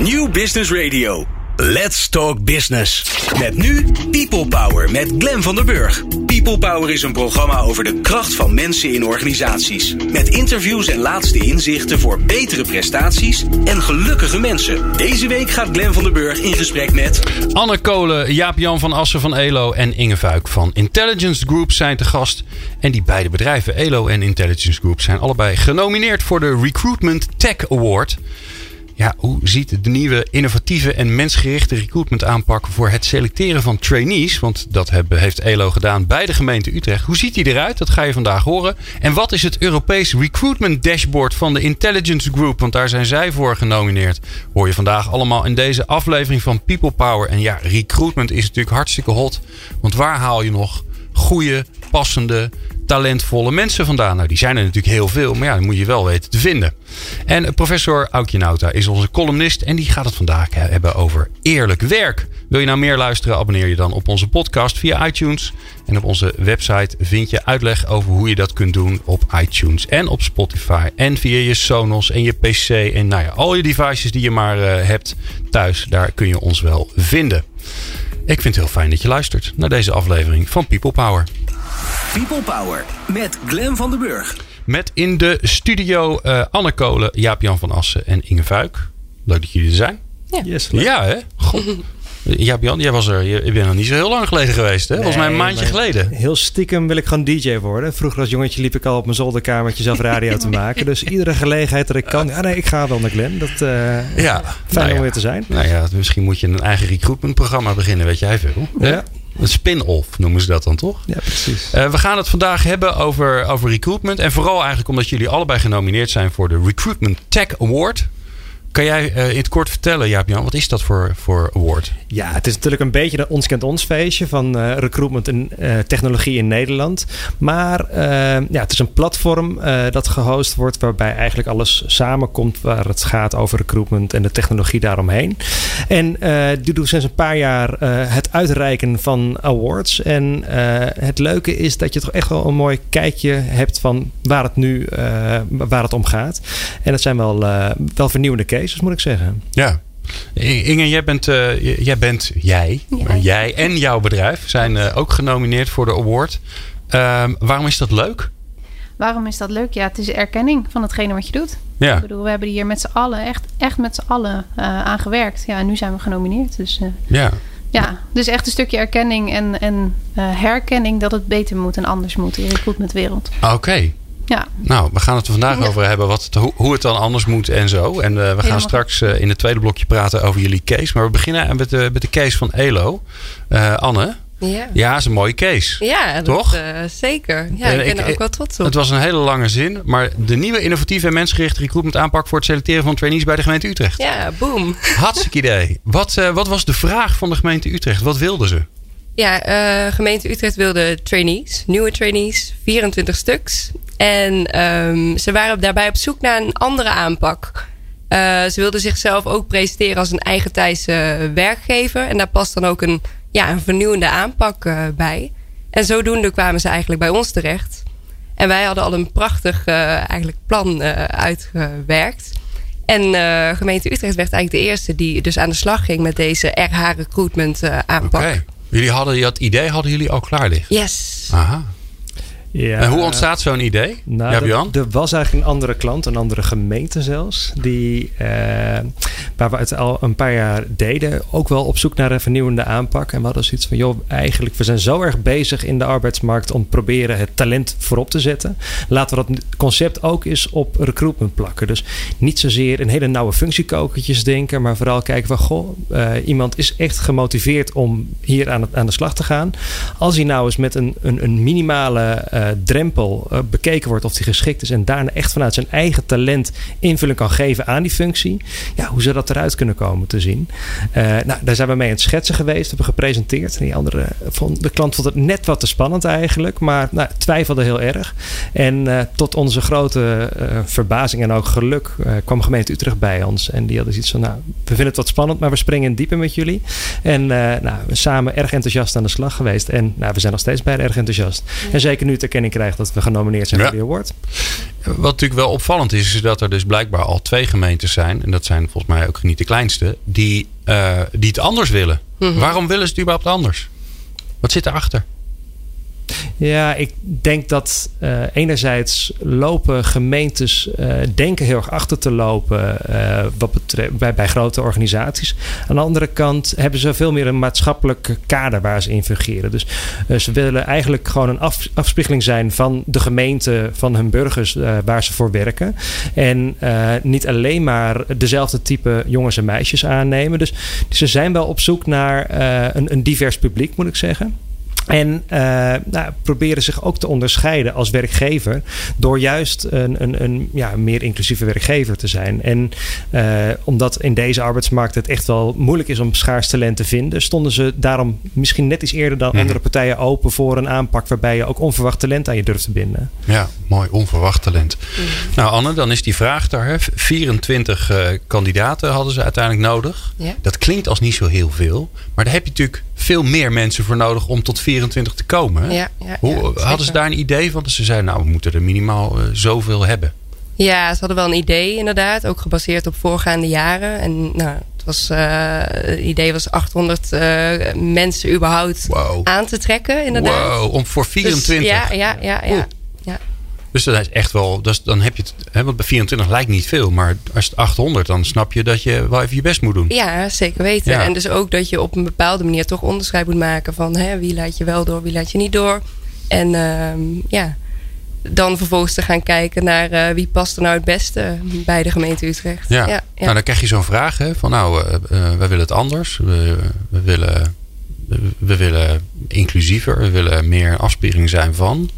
New Business Radio. Let's Talk Business. Met nu People Power met Glen van der Burg. People Power is een programma over de kracht van mensen in organisaties. Met interviews en laatste inzichten voor betere prestaties en gelukkige mensen. Deze week gaat Glen van der Burg in gesprek met... Anne Kolen, Jaap-Jan van Assen van ELO en Inge Vuik van Intelligence Group zijn te gast. En die beide bedrijven, ELO en Intelligence Group, zijn allebei genomineerd voor de Recruitment Tech Award. Ja, hoe ziet de nieuwe innovatieve en mensgerichte recruitment aanpak voor het selecteren van trainees? Want dat heeft ELO gedaan bij de gemeente Utrecht. Hoe ziet die eruit? Dat ga je vandaag horen. En wat is het Europees Recruitment Dashboard van de Intelligence Group? Want daar zijn zij voor genomineerd. Hoor je vandaag allemaal in deze aflevering van People Power. En ja, recruitment is natuurlijk hartstikke hot. Want waar haal je nog goede, passende, talentvolle mensen vandaan? Nou, die zijn er natuurlijk heel veel, maar ja, moet je wel weten te vinden. En professor Aukje Nauta is onze columnist en die gaat het vandaag hebben over eerlijk werk. Wil je nou meer luisteren, abonneer je dan op onze podcast via iTunes. En op onze website vind je uitleg over hoe je dat kunt doen op iTunes en op Spotify. En via je Sonos en je PC en nou ja, al je devices die je maar uh, hebt thuis, daar kun je ons wel vinden. Ik vind het heel fijn dat je luistert naar deze aflevering van People Power. People Power met Glen van den Burg. Met in de studio uh, Anne Kolen, Jaap-Jan van Assen en Inge Vuik. Leuk dat jullie er zijn. Ja, yes, ja hè? God. Jaap-Jan, jij was er, je, je bent nog niet zo heel lang geleden geweest. Hè? Volgens mij een maandje geleden. Heel stiekem wil ik gewoon DJ worden. Vroeger als jongetje liep ik al op mijn zolderkamertje zelf radio te maken. Dus iedere gelegenheid dat ik kan. Ja, nee, ik ga wel naar Glen. Dat uh, ja, fijn nou om weer te zijn. Nou ja, misschien moet je een eigen recruitment programma beginnen, weet jij veel. Ja. Een spin-off noemen ze dat dan toch? Ja, precies. Uh, we gaan het vandaag hebben over, over recruitment. En vooral eigenlijk omdat jullie allebei genomineerd zijn voor de Recruitment Tech Award. Kan jij uh, in het kort vertellen, Jaap-Jan, wat is dat voor, voor award? Ja, het is natuurlijk een beetje een ons kent ons feestje van uh, recruitment en uh, technologie in Nederland. Maar ja, het is een platform dat gehost wordt waarbij eigenlijk alles samenkomt waar het gaat over recruitment en de technologie daaromheen. En die doet sinds een paar jaar het uitreiken van awards. En het leuke is dat je toch echt wel een mooi kijkje hebt van waar het nu waar het om gaat. En dat zijn wel, wel vernieuwende cases moet ik zeggen. Ja. Inge, jij bent, uh, jij, bent jij, ja. jij en jouw bedrijf zijn uh, ook genomineerd voor de award. Uh, waarom is dat leuk? Waarom is dat leuk? Ja, het is erkenning van hetgene wat je doet. Ja. Ik bedoel, we hebben hier met z'n allen, echt, echt met z'n allen uh, aan gewerkt. Ja, en nu zijn we genomineerd. Dus, ja. Ja, dus echt een stukje erkenning en, en herkenning dat het beter moet en anders moet in de recruitmentwereld. Oké. Okay. Ja. Nou, we gaan het er vandaag ja. over hebben wat het, hoe het dan anders moet en zo. En uh, we gaan Helemaal straks uh, in het tweede blokje praten over jullie case. Maar we beginnen met de, met de case van Elo. Uh, Anne. Ja. ja, is een mooie case. Ja, dat, toch? zeker. Ja, ik ben ik, er ook wel trots op. Het was een hele lange zin, maar de nieuwe innovatieve en mensgerichte recruitment aanpak voor het selecteren van trainees bij de gemeente Utrecht. Ja, boom. Hartstikke idee. Wat, wat was de vraag van de gemeente Utrecht? Wat wilden ze? Ja, uh, gemeente Utrecht wilde trainees, nieuwe trainees, 24 stuks. En um, ze waren daarbij op zoek naar een andere aanpak. Uh, ze wilden zichzelf ook presenteren als een eigen Thaise werkgever. En daar past dan ook een, ja, een vernieuwende aanpak uh, bij. En zodoende kwamen ze eigenlijk bij ons terecht. En wij hadden al een prachtig eigenlijk plan uitgewerkt. En gemeente Utrecht werd eigenlijk de eerste die dus aan de slag ging met deze RH recruitment aanpak. Okay. Jullie hadden dat idee hadden jullie al klaar liggen? Yes. Aha. Ja, en hoe ontstaat zo'n idee? Nou, ja, er, er, was eigenlijk een andere klant, een andere gemeente zelfs, die, uh, waar we het al een paar jaar deden, ook wel op zoek naar een vernieuwende aanpak. En we hadden zoiets van, joh, eigenlijk, we zijn zo erg bezig in de arbeidsmarkt om proberen het talent voorop te zetten. Laten we dat concept ook eens op recruitment plakken. Dus niet zozeer in hele nauwe functiekokertjes denken, maar vooral kijken van, goh, uh, iemand is echt gemotiveerd om hier aan, aan de slag te gaan. Als hij nou eens met een, een, een minimale uh, drempel uh, bekeken wordt of die geschikt is en daarna echt vanuit zijn eigen talent invulling kan geven aan die functie, ja, hoe zou dat eruit kunnen komen te zien? Uh, nou, daar zijn we mee aan het schetsen geweest, hebben gepresenteerd. En die andere, vond, de klant vond het net wat te spannend eigenlijk, maar nou, twijfelde heel erg. En uh, tot onze grote verbazing en ook geluk kwam gemeente Utrecht bij ons. En die hadden zoiets van, nou, we vinden het wat spannend, maar we springen dieper met jullie. En nou, we samen erg enthousiast aan de slag geweest. En nou, we zijn nog steeds bij erg enthousiast. Ja. En zeker nu te erkenning krijgen dat we genomineerd zijn Ja. voor die award. Wat natuurlijk wel opvallend is, is dat er dus blijkbaar al twee gemeentes zijn. En dat zijn volgens mij ook niet de kleinste. Die, eh, die het anders willen. Waarom willen ze het überhaupt anders? Wat zit erachter? Ja, ik denk dat eh, enerzijds lopen gemeentes eh, denken heel erg achter te lopen eh, wat betreft, bij, grote organisaties. Aan de andere kant hebben ze veel meer een maatschappelijk kader waar ze in fungeren. Dus ze willen eigenlijk gewoon een af, afspiegeling zijn van de gemeente, van hun burgers waar ze voor werken. En niet alleen maar dezelfde type jongens en meisjes aannemen. Dus ze zijn wel op zoek naar een, een divers publiek, moet ik zeggen. En eh, nou, proberen zich ook te onderscheiden als werkgever door juist een, een, een ja, meer inclusieve werkgever te zijn. En eh, omdat in deze arbeidsmarkt het echt wel moeilijk is om schaars talent te vinden, stonden ze daarom misschien net iets eerder dan Mhm. andere partijen open voor een aanpak waarbij je ook onverwacht talent aan je durft te binden. Ja, mooi, onverwacht talent. Nou, Anne, dan is die vraag daar. Hè. 24 eh, kandidaten hadden ze uiteindelijk nodig. Ja. Dat klinkt als niet zo heel veel. Maar daar heb je natuurlijk veel meer mensen voor nodig om tot 24 te komen. hè? Ja, ja, Hoe, ja, hadden ze daar een idee van? Dus ze zeiden, nou, we moeten er minimaal eh, zoveel hebben. Ja, ze hadden wel een idee inderdaad. Ook gebaseerd op voorgaande jaren. En nou, het, was, eh, het idee was 800 eh, mensen überhaupt Wow. aan te trekken inderdaad. Wow, om voor 24. Dus, ja, ja, ja, ja. Dus dat is echt wel, dat is, dan heb je het, hè, want bij 24 lijkt niet veel, maar als het 800, dan snap je dat je wel even je best moet doen. Ja, zeker weten. Ja. En dus ook dat je op een bepaalde manier toch onderscheid moet maken van hè, wie laat je wel door, wie laat je niet door. En ehm, ja, dan vervolgens te gaan kijken naar eh, wie past er nou het beste bij de gemeente Utrecht. Ja. ja, ja. Nou, dan krijg je zo'n vraag hè, van nou, eh, eh, wij willen het anders. We, we, willen, we, we willen inclusiever, we willen meer afspiegeling zijn van.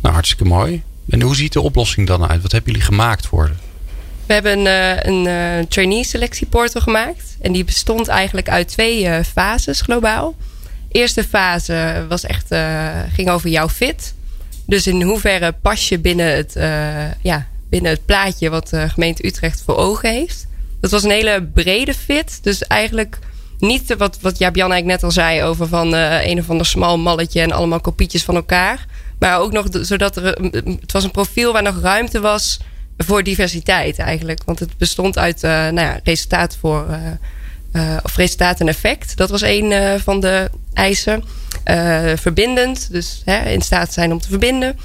Nou, hartstikke mooi. En hoe ziet de oplossing dan uit? Wat hebben jullie gemaakt voor? We hebben een, eh, een eh, trainee selectieportal gemaakt. En die bestond eigenlijk uit twee eh, fases globaal. Eerste fase was echt, ging over jouw fit. Dus in hoeverre pas je binnen het, ja, binnen het plaatje wat de gemeente Utrecht voor ogen heeft. Dat was een hele brede fit. Dus eigenlijk niet de- wat, wat Jaap-Jan eigenlijk net al zei over van een of ander smal malletje en allemaal kopietjes van elkaar. Maar ook nog zodat er, het was een profiel waar nog ruimte was voor diversiteit eigenlijk. Want het bestond uit eh, nou ja, resultaat voor. eh, eh, of resultaat en effect. Dat was een van de eisen. Verbindend, dus hè, in staat zijn om te verbinden.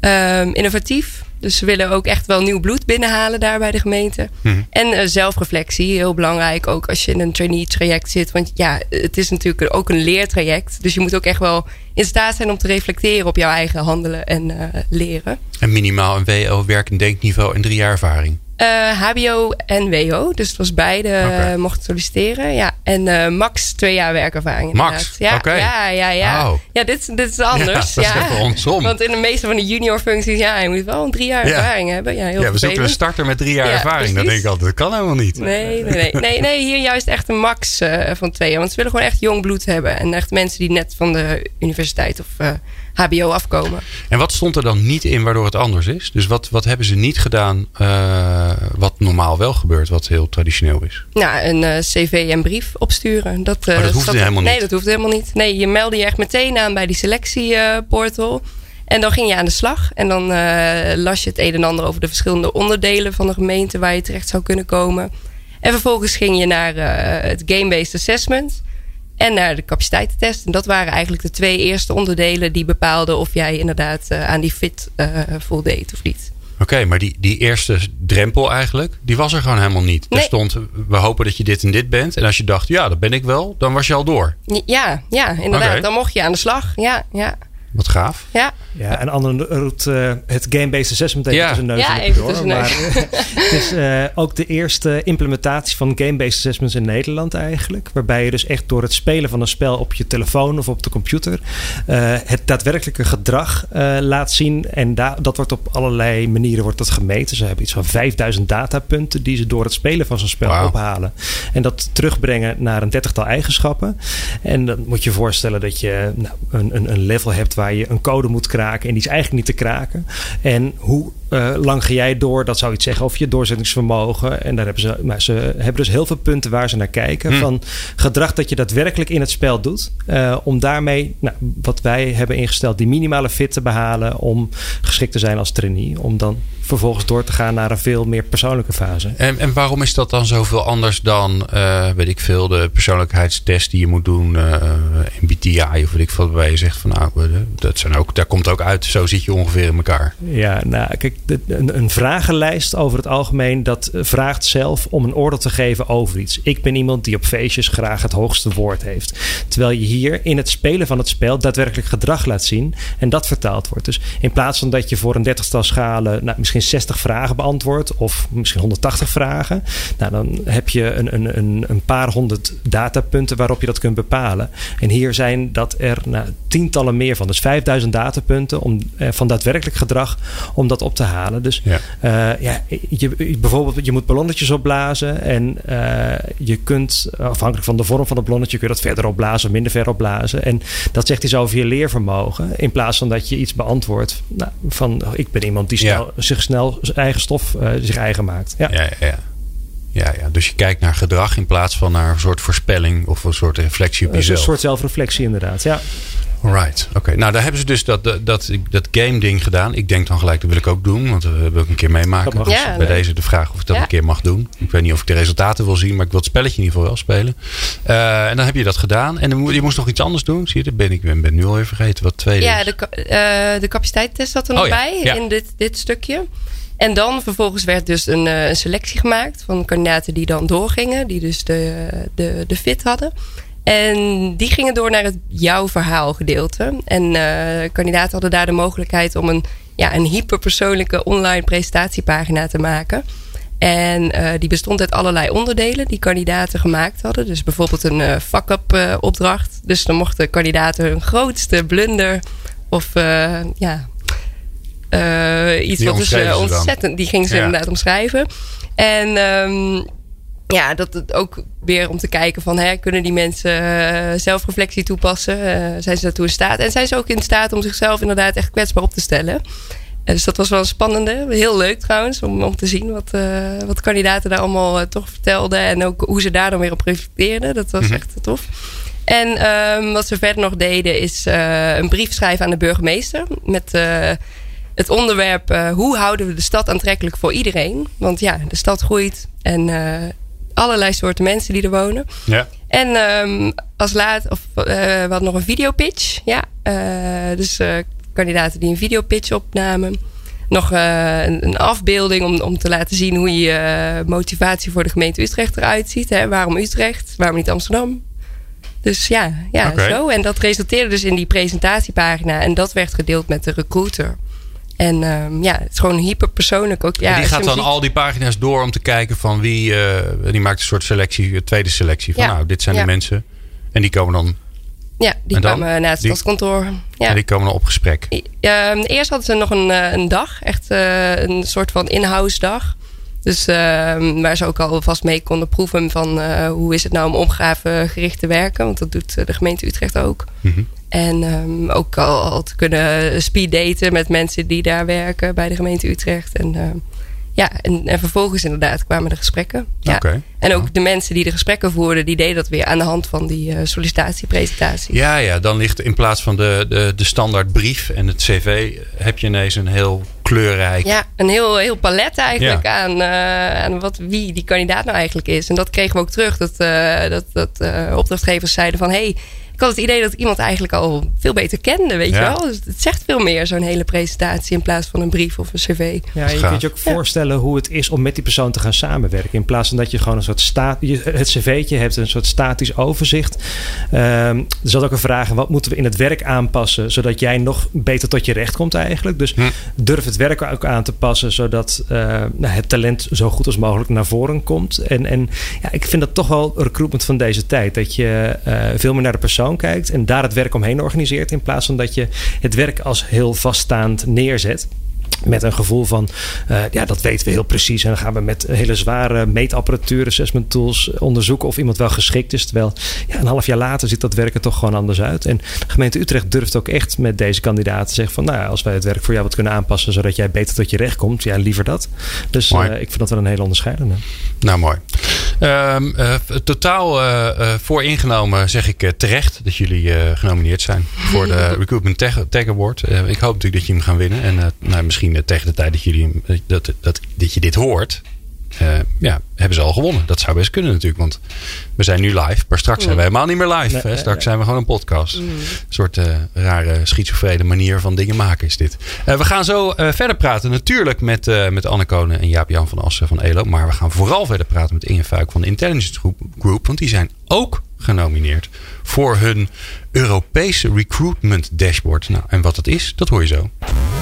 Ehm, innovatief, dus ze willen ook echt wel nieuw bloed binnenhalen daar bij de gemeente. Mhm. En eh, zelfreflectie, heel belangrijk ook als je in een trainee traject zit. Want ja, het is natuurlijk ook een leertraject. Dus je moet ook echt wel in staat zijn om te reflecteren op jouw eigen handelen en eh, leren. En minimaal een WO, werk- en denkniveau en drie jaar ervaring. Eh, HBO en WO. Dus het was beide eh, mochten solliciteren. Ja. En eh, max twee jaar werkervaring. Max? Ja, ja, ja, ja. Oh. Ja, dit, dit is anders. Ja, dat is. Want in de meeste van de junior functies, ja, je moet wel een drie jaar Ja. ervaring hebben. Ja, heel ja, we zoeken een starter met drie jaar Ja, ervaring. Dan precies. denk ik altijd, dat kan helemaal niet. Nee, nee, nee, nee, nee. Hier juist echt een max eh, van twee jaar. Want ze willen gewoon echt jong bloed hebben. En echt mensen die net van de universiteit of eh, HBO afkomen. En wat stond er dan niet in waardoor het anders is? Dus wat, wat hebben ze niet gedaan eh, wat normaal wel gebeurt, wat heel traditioneel is? Nou, een eh, cv en brief opsturen. Dat, eh, Oh, dat hoeft helemaal niet? Nee, dat hoeft helemaal niet. Nee, je meldde je echt meteen aan bij die selectieportal. en dan ging je aan de slag. En dan eh, las je het een en ander over de verschillende onderdelen van de gemeente waar je terecht zou kunnen komen. En vervolgens ging je naar eh, het game-based assessment. En naar de capaciteitstest. En dat waren eigenlijk de twee eerste onderdelen die bepaalden of jij inderdaad eh, aan die fit eh voldeed of niet. Oké, maar die, die eerste drempel eigenlijk, die was er gewoon helemaal niet. Er stond, we hopen dat je dit en dit bent. En als je dacht, ja, dat ben ik wel, dan was je al door. Ja, ja, inderdaad. Dan mocht je aan de slag. Ja, ja, Wat gaaf. ja. Ja, en Anne roept eh, het game-based assessment even Ja. tussen neus Ja, en even door. Maar eh, het is eh, ook de eerste implementatie van game-based assessments in Nederland eigenlijk. Waarbij je dus echt door het spelen van een spel op je telefoon of op de computer... eh, het daadwerkelijke gedrag eh, laat zien. En da- dat wordt op allerlei manieren wordt dat gemeten. Ze hebben iets van 5000 datapunten die ze door het spelen van zo'n spel ophalen. En dat terugbrengen naar een dertigtal eigenschappen. En dan moet je je voorstellen dat je nou, een, een, een level hebt waar je een code moet kraken. En die is eigenlijk niet te kraken. En hoe uh, lang ga jij door? Dat zou iets zeggen over je doorzettingsvermogen. En daar hebben ze, maar ze hebben dus heel veel punten waar ze naar kijken. Hm. Van gedrag dat je daadwerkelijk in het spel doet. Uh, om daarmee, nou, wat wij hebben ingesteld, die minimale fit te behalen. Om geschikt te zijn als trainee. Om dan vervolgens door te gaan naar een veel meer persoonlijke fase. En, en waarom is dat dan zoveel anders dan, uh, weet ik veel, de persoonlijkheidstest die je moet doen, MBTI of weet ik veel, waarbij je zegt van nou, dat zijn ook, daar komt ook uit, zo zit je ongeveer in elkaar. Ja, nou kijk, een, vragenlijst over het algemeen, dat vraagt zelf om een oordeel te geven over iets. Ik ben iemand die op feestjes graag het hoogste woord heeft. Terwijl je hier in het spelen van het spel daadwerkelijk gedrag laat zien en dat vertaald wordt. Dus in plaats van dat je voor een dertigtal schalen nou, misschien 60 vragen beantwoord of misschien 180 vragen. Nou, dan heb je een, een, een, een paar honderd datapunten waarop je dat kunt bepalen. En hier zijn dat er nou, tientallen meer van. Dus 5000 datapunten om, eh, van daadwerkelijk gedrag om dat op te halen. Dus ja. Uh, ja, je, bijvoorbeeld, je moet ballonnetjes opblazen. En uh, je kunt, afhankelijk van de vorm van het ballonnetje, kun je dat verder opblazen of minder ver opblazen. En dat zegt iets over je leervermogen. In plaats van dat je iets beantwoordt nou, van ik ben iemand die snel, Ja. zich snel zijn eigen stof uh, zich eigen maakt. Ja. Ja, ja, ja. Ja, dus je kijkt naar gedrag in plaats van naar een soort voorspelling of een soort reflectie op jezelf. Een soort zelfreflectie inderdaad, ja. Right, oké. Nou, daar hebben ze dus dat, dat, dat, dat game ding gedaan. Ik denk dan gelijk, dat wil ik ook doen, want dat wil ik een keer meemaken. Dat mag. Dus Ja, bij deze de vraag of ik dat Ja. een keer mag doen. Ik weet niet of ik de resultaten wil zien, maar ik wil het spelletje in ieder geval wel spelen. Uh, en dan heb je dat gedaan. En dan, je moest nog iets anders doen. Zie je, dat ben ik ben, ben nu alweer vergeten wat tweede Ja, is. de, eh, de capaciteitstest zat er nog Oh ja, bij ja. in dit, dit stukje. En dan vervolgens werd dus een, eh, een selectie gemaakt van kandidaten die dan doorgingen. Die dus de, de, de fit hadden. En die gingen door naar het jouw verhaal gedeelte. En eh, kandidaten hadden daar de mogelijkheid om een, ja, een hyperpersoonlijke online presentatiepagina te maken. En eh, die bestond uit allerlei onderdelen die kandidaten gemaakt hadden. Dus bijvoorbeeld een eh fuck-up eh, opdracht. Dus dan mochten kandidaten hun grootste blunder of ja, iets Die wat dus ze ontzettend, die gingen ze Ja. inderdaad omschrijven. En ehm, ja, dat het ook weer om te kijken van hè, kunnen die mensen eh, zelfreflectie toepassen? Eh, zijn ze daartoe in staat? En zijn ze ook in staat om zichzelf inderdaad echt kwetsbaar op te stellen? Eh, dus dat was wel een spannende. Heel leuk trouwens om, om te zien wat, wat kandidaten daar allemaal toch vertelden. En ook hoe ze daar dan weer op reflecteerden. Dat was Mhm. echt tof. En ehm, wat ze verder nog deden is een brief schrijven aan de burgemeester. Met het onderwerp hoe houden we de stad aantrekkelijk voor iedereen. Want ja, de stad groeit en allerlei soorten mensen die er wonen. Ja. En ehm, als laat, of eh, we hadden nog een videopitch. Ja, eh, dus eh, kandidaten die een videopitch opnamen. Nog een, een afbeelding om, om te laten zien hoe je motivatie voor de gemeente Utrecht eruit ziet. Hè? Waarom Utrecht? Waarom niet Amsterdam? Dus ja, ja zo. En dat resulteerde dus in die presentatiepagina. En dat werd gedeeld met de recruiter. En ehm, ja, het is gewoon hyperpersoonlijk ook. Ja, En die gaat dan muziek- al die pagina's door om te kijken van wie... eh, die maakt een soort selectie, een tweede selectie. Van Ja. nou, dit zijn Ja. de mensen. En die komen dan, Ja, die En dan? kwamen naar het stadskantoor. Ja. en die komen dan op gesprek. Ehm, eerst hadden ze nog een, eh, een dag, echt eh, een soort van in-house dag. Dus ehm, waar ze ook alvast mee konden proeven van eh, hoe is het nou om opgavegericht te werken. Want dat doet eh, de gemeente Utrecht ook. Mhm. En ehm, ook al, al te kunnen speeddaten met mensen die daar werken bij de gemeente Utrecht. En, ehm, ja, en, en vervolgens inderdaad kwamen de gesprekken. Ja. En ook de mensen die de gesprekken voerden, die deden dat weer aan de hand van die eh, sollicitatiepresentatie. Ja, ja, dan ligt in plaats van de, de, de standaard brief en het cv... heb je ineens een heel kleurrijk... Ja, een heel, heel palet eigenlijk Ja. aan, eh, aan wat, wie die kandidaat nou eigenlijk is. En dat kregen we ook terug. Dat, eh, dat, dat opdrachtgevers zeiden van... hey, ik had het idee dat ik iemand eigenlijk al veel beter kende, weet Ja. je wel. Dus het zegt veel meer, zo'n hele presentatie... in plaats van een brief of een cv. Ja, je Gaaf. kunt je ook Ja. voorstellen hoe het is om met die persoon te gaan samenwerken. In plaats van dat je gewoon een soort staat, je- het cv'tje hebt, een soort statisch overzicht. Ehm, er zat ook een vraag: wat moeten we in het werk aanpassen zodat jij nog beter tot je recht komt eigenlijk? Dus Hm. durf het werk ook aan te passen zodat eh, nou, het talent zo goed als mogelijk naar voren komt. En, en ja, ik vind dat toch wel recruitment van deze tijd. Dat je eh, veel meer naar de persoon kijkt en daar het werk omheen organiseert. In plaats van dat je het werk als heel vaststaand neerzet. Met een gevoel van, uh, ja, dat weten we heel precies. En dan gaan we met hele zware meetapparatuur, assessment tools onderzoeken of iemand wel geschikt is. Terwijl ja, een half jaar later ziet dat werken toch gewoon anders uit. En de gemeente Utrecht durft ook echt met deze kandidaat te zeggen van, nou, als wij het werk voor jou wat kunnen aanpassen, zodat jij beter tot je recht komt, ja, liever dat. Dus uh, ik vind dat wel een hele onderscheidende. Nou, mooi. Um, uh, totaal vooringenomen zeg ik terecht dat jullie genomineerd zijn voor de Recruitment Tech, Tech Award. ik hoop natuurlijk dat je hem gaan winnen. En nou, misschien tegen de tijd dat, jullie, dat, dat, dat je dit hoort, uh, ja, hebben ze al gewonnen. Dat zou best kunnen natuurlijk, want we zijn nu live. Maar straks zijn we helemaal niet meer live. hè? Straks zijn we gewoon een podcast. Mm. Een soort uh, rare schizofrene manier van dingen maken is dit. Uh, we gaan zo verder praten natuurlijk met, met Anne Konen en Jaap-Jan van Assen van ELO. Maar we gaan vooral verder praten met Inge Fuik van de Intelligence Group, Group. Want die zijn ook genomineerd voor hun Europese Recruitment Dashboard. Nou, en wat dat is, dat hoor je zo.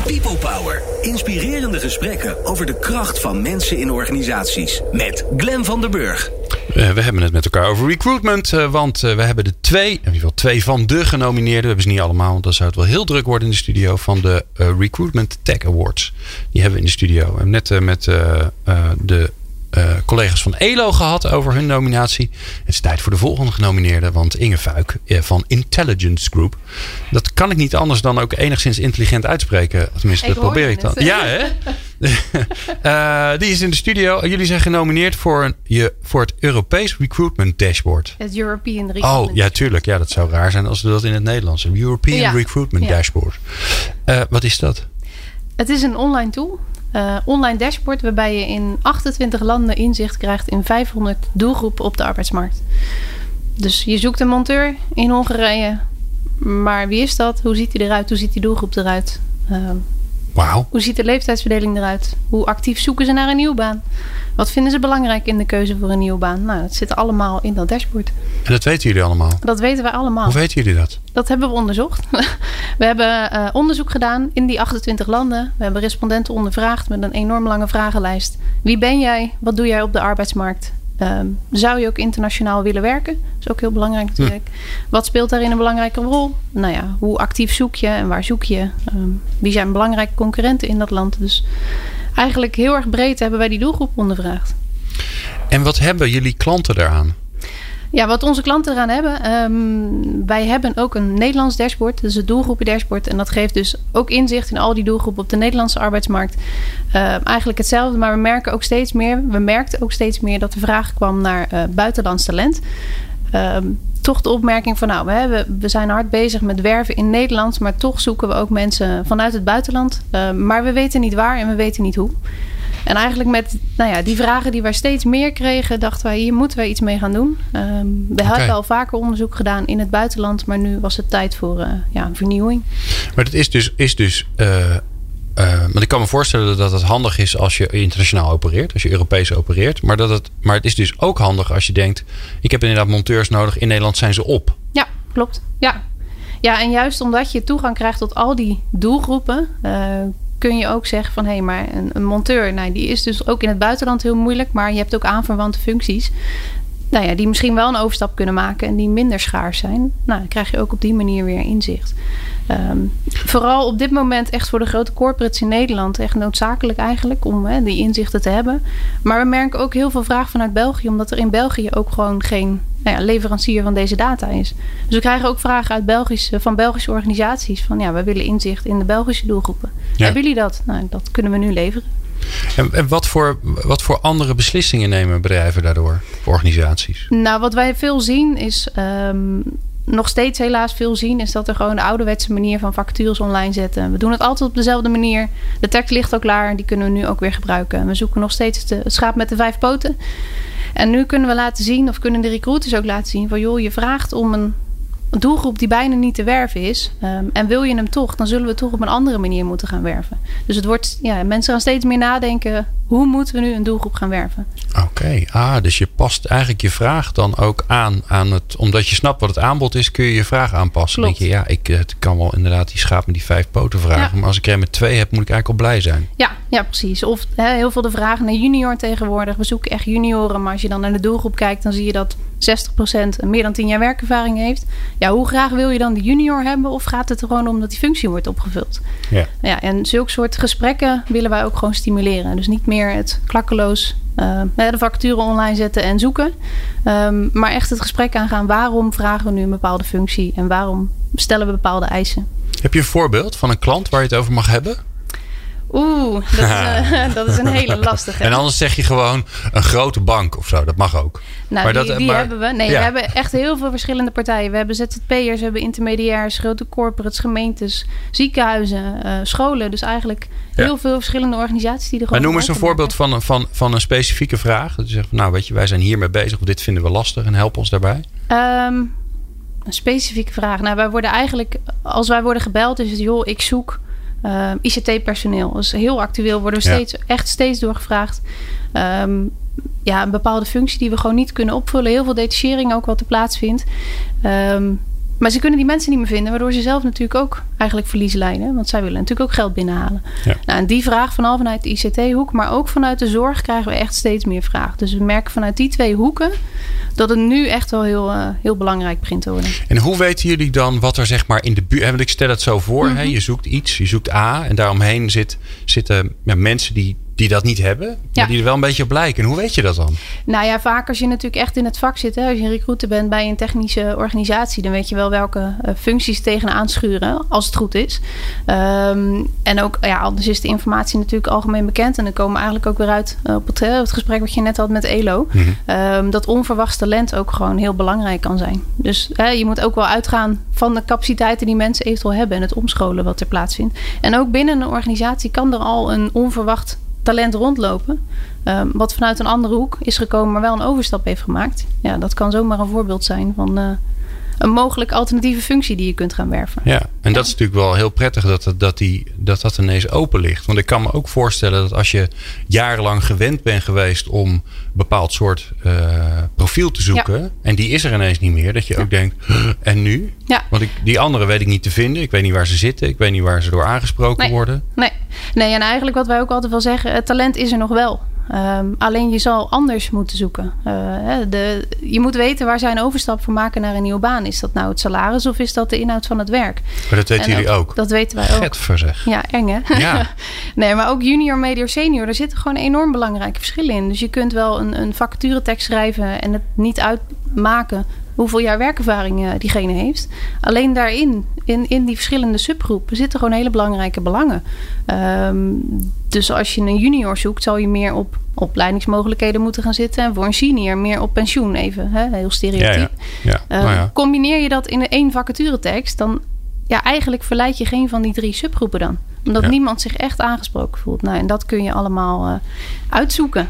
People Power. Inspirerende gesprekken over de kracht van mensen in organisaties. Met Glen van der Burg. Uh, we hebben het met elkaar over recruitment. Uh, want uh, we hebben de twee, in ieder geval twee van de genomineerden. We hebben ze niet allemaal, want dan zou het wel heel druk worden in de studio. Van de Recruitment Tech Awards. Die hebben we in de studio. Hebben net met de uh, collega's van ELO gehad over hun nominatie. Het is tijd voor de volgende genomineerde. Want Inge Fuik uh, van Intelligence Group. Dat kan ik niet anders dan ook enigszins intelligent uitspreken. Tenminste, dat probeer ik dan. Ja, hè? uh, die is in de studio. Jullie zijn genomineerd voor, een, je, voor het Europees Recruitment Dashboard. Het European Recruitment Oh, ja, tuurlijk. Ja, dat zou raar zijn als we dat in het Nederlands hebben. European ja. Recruitment ja. Dashboard. wat is dat? Het is een online tool uh, online dashboard waarbij je in 28 landen inzicht krijgt in 500 doelgroepen op de arbeidsmarkt. Dus je zoekt een monteur in Hongarije. Maar wie is dat? Hoe ziet hij eruit? Hoe ziet die doelgroep eruit? Uh, Wow. Hoe ziet de leeftijdsverdeling eruit? Hoe actief zoeken ze naar een nieuwe baan? Wat vinden ze belangrijk in de keuze voor een nieuwe baan? Nou, dat zit allemaal in dat dashboard. En dat weten jullie allemaal? Dat weten wij allemaal. Hoe weten jullie dat? Dat hebben we onderzocht. we hebben uh, onderzoek gedaan in die 28 landen. We hebben respondenten ondervraagd met een enorm lange vragenlijst. Wie ben jij? Wat doe jij op de arbeidsmarkt? Um, zou je ook internationaal willen werken? Dat is ook heel belangrijk natuurlijk. Hm. Wat speelt daarin een belangrijke rol? Nou ja, hoe actief zoek je en waar zoek je? Um, wie zijn belangrijke concurrenten in dat land? Dus eigenlijk heel erg breed hebben wij die doelgroep ondervraagd. En wat hebben jullie klanten daaraan? Ja, wat onze klanten eraan hebben. Um, wij hebben ook een Nederlands dashboard. Is het doelgroepen dashboard. En dat geeft dus ook inzicht in al die doelgroepen op de Nederlandse arbeidsmarkt. Uh, eigenlijk hetzelfde, maar we merken ook steeds meer. We merkten ook steeds meer dat de vraag kwam naar uh, buitenlands talent. Um, toch de opmerking van nou, we, hebben, we zijn hard bezig met werven in Nederland, maar toch zoeken we ook mensen vanuit het buitenland. Maar we weten niet waar en we weten niet hoe. En eigenlijk met nou ja, die vragen die wij steeds meer kregen, dachten wij, hier moeten we iets mee gaan doen. Um, we okay. hebben al vaker onderzoek gedaan in het buitenland, maar nu was het tijd voor uh, ja, een vernieuwing. Maar het is dus, is dus uh, uh, want ik kan me voorstellen dat het handig is als je internationaal opereert, als je Europees opereert. Maar, dat het, maar het is dus ook handig als je denkt: ik heb inderdaad monteurs nodig, in Nederland zijn ze op. Ja, klopt. Ja, ja en juist omdat je toegang krijgt tot al die doelgroepen, uh, kun je ook zeggen van hé, hey, maar een, een, monteur, nou, die is dus ook in het buitenland heel moeilijk, maar je hebt ook aanverwante functies. Nou ja, die misschien wel een overstap kunnen maken en die minder schaars zijn. Nou, dan krijg je ook op die manier weer inzicht. Um, vooral op dit moment echt voor de grote corporates in Nederland echt noodzakelijk eigenlijk om hè, die inzichten te hebben. Maar we merken ook heel veel vraag vanuit België, omdat er in België ook gewoon geen nou ja, leverancier van deze data is. Dus we krijgen ook vragen uit Belgische, van Belgische organisaties van ja, we willen inzicht in de Belgische doelgroepen. Ja. Hebben jullie dat? Nou, dat kunnen we nu leveren. En, wat, voor, wat voor andere beslissingen nemen bedrijven daardoor, organisaties? Nou, wat wij veel zien is um, nog steeds helaas veel zien, is dat er gewoon de ouderwetse manier van vacatures online zetten. We doen het altijd op dezelfde manier. De tekst ligt ook klaar, die kunnen we nu ook weer gebruiken. We zoeken nog steeds het schaap met de vijf poten. En nu kunnen we laten zien, of kunnen de recruiters ook laten zien, van joh, je vraagt om een doelgroep die bijna niet te werven is. Um, en wil je hem toch, dan zullen we toch op een andere manier moeten gaan werven. Dus het wordt, ja, mensen gaan steeds meer nadenken: hoe moeten we nu een doelgroep gaan werven? Oké, okay. ah, dus je past eigenlijk je vraag dan ook aan, aan het, omdat je snapt wat het aanbod is, kun je je vraag aanpassen. Dan denk je, ja, ik het kan wel inderdaad die schaap met die vijf poten vragen, ja. maar als ik er met twee heb, moet ik eigenlijk al blij zijn. Ja, ja precies. Of heel veel de vragen naar junior tegenwoordig. We zoeken echt junioren, maar als je dan naar de doelgroep kijkt, dan zie je dat 60% meer dan 10 jaar werkervaring heeft. Ja, hoe graag wil je dan die junior hebben? Of gaat het er gewoon om dat die functie wordt opgevuld? Ja. Ja, en zulke soort gesprekken willen wij ook gewoon stimuleren. Dus niet meer het klakkeloos uh, de vacature online zetten en zoeken. Um, maar echt het gesprek aangaan. Waarom vragen we nu een bepaalde functie? En waarom stellen we bepaalde eisen? Heb je een voorbeeld van een klant waar je het over mag hebben? Oeh, dat, is, uh, dat is een hele lastige. En anders zeg je gewoon een grote bank of zo. Dat mag ook. Nou, maar die, dat, die maar- hebben we. Nee, ja. we hebben echt heel veel verschillende partijen. We hebben ZZP'ers, we hebben intermediairs, grote corporates, gemeentes, ziekenhuizen, eh, scholen. Dus eigenlijk Ja. heel veel verschillende organisaties die er Maar gewoon noem eens een voorbeeld van, een- van, van een specifieke vraag. Dat je zegt, van, nou weet je, wij zijn hiermee bezig. Of dit vinden we lastig en help ons daarbij. Ehm, een specifieke vraag. Nou, wij worden eigenlijk, als wij worden gebeld, is het joh, ik zoek eh, ICT-personeel. Is heel actueel, worden we Ja. steeds, echt steeds doorgevraagd. Ehm, ja, een bepaalde functie die we gewoon niet kunnen opvullen. Heel veel detachering ook wat er plaatsvindt. Ehm, maar ze kunnen die mensen niet meer vinden, waardoor ze zelf natuurlijk ook eigenlijk verlies lijden. Want zij willen natuurlijk ook geld binnenhalen. Ja. Nou, en die vraag vooral vanuit de ICT-hoek, maar ook vanuit de zorg krijgen we echt steeds meer vraag. Dus we merken vanuit die twee hoeken dat het nu echt wel heel, eh, heel belangrijk begint te worden. En hoe weten jullie dan wat er zeg maar in de buurt... Want ik stel het zo voor, Mhm. hè, je zoekt iets, je zoekt A... en daaromheen zit, zitten ja, mensen die, die dat niet hebben... maar Ja. die er wel een beetje op lijken. En hoe weet je dat dan? Nou ja, vaak als je natuurlijk echt in het vak zit, hè, als je een recruiter bent bij een technische organisatie, dan weet je wel welke eh, functies tegenaan schuren, als het goed is. Ehm, en ook, ja, anders is de informatie natuurlijk algemeen bekend. En dan komen we eigenlijk ook weer uit eh, op het, eh, het gesprek wat je net had met Elo. Mhm. Ehm, dat onverwachts talent ook gewoon heel belangrijk kan zijn. Dus hè, je moet ook wel uitgaan van de capaciteiten die mensen eventueel hebben en het omscholen wat er plaatsvindt. En ook binnen een organisatie kan er al een onverwacht talent rondlopen. ehm, wat vanuit een andere hoek is gekomen, maar wel een overstap heeft gemaakt. Ja, dat kan zomaar een voorbeeld zijn van eh, een mogelijk alternatieve functie die je kunt gaan werven. Ja, en dat is natuurlijk wel heel prettig dat dat, dat, die, dat dat ineens open ligt. Want ik kan me ook voorstellen dat als je jarenlang gewend bent geweest om een bepaald soort eh, profiel te zoeken. En die is er ineens niet meer. Dat je ook denkt, "Huh, en nu? Ja. Want ik, die andere weet ik niet te vinden. Ik weet niet waar ze zitten. Ik weet niet waar ze door aangesproken Nee. worden. Nee. nee, en eigenlijk wat wij ook altijd wel zeggen, het talent is er nog wel. Ehm, alleen je zal anders moeten zoeken. Eh, de, je moet weten waar zij een overstap voor maken naar een nieuwe baan. Is dat nou het salaris of is dat de inhoud van het werk? Maar dat weten En jullie ook. Dat weten wij ook. Getver zeg. Ja, eng hè? Ja. nee, maar ook junior, medior, senior, daar zitten gewoon enorm belangrijke verschillen in. Dus je kunt wel een, een vacaturetekst schrijven en het niet uitmaken hoeveel jaar werkervaring eh, diegene heeft. Alleen daarin, in, in die verschillende subgroepen, zitten gewoon hele belangrijke belangen. Ehm, dus als je een junior zoekt, zal je meer op opleidingsmogelijkheden moeten gaan zitten. En voor een senior meer op pensioen, even hè, heel Ja, stereotyp. ja. ja. Eh, nou ja. Combineer je dat in één vacaturetekst, dan ja, eigenlijk verleid je geen van die drie subgroepen dan. Omdat Ja. niemand zich echt aangesproken voelt. Nou, en dat kun je allemaal eh, uitzoeken.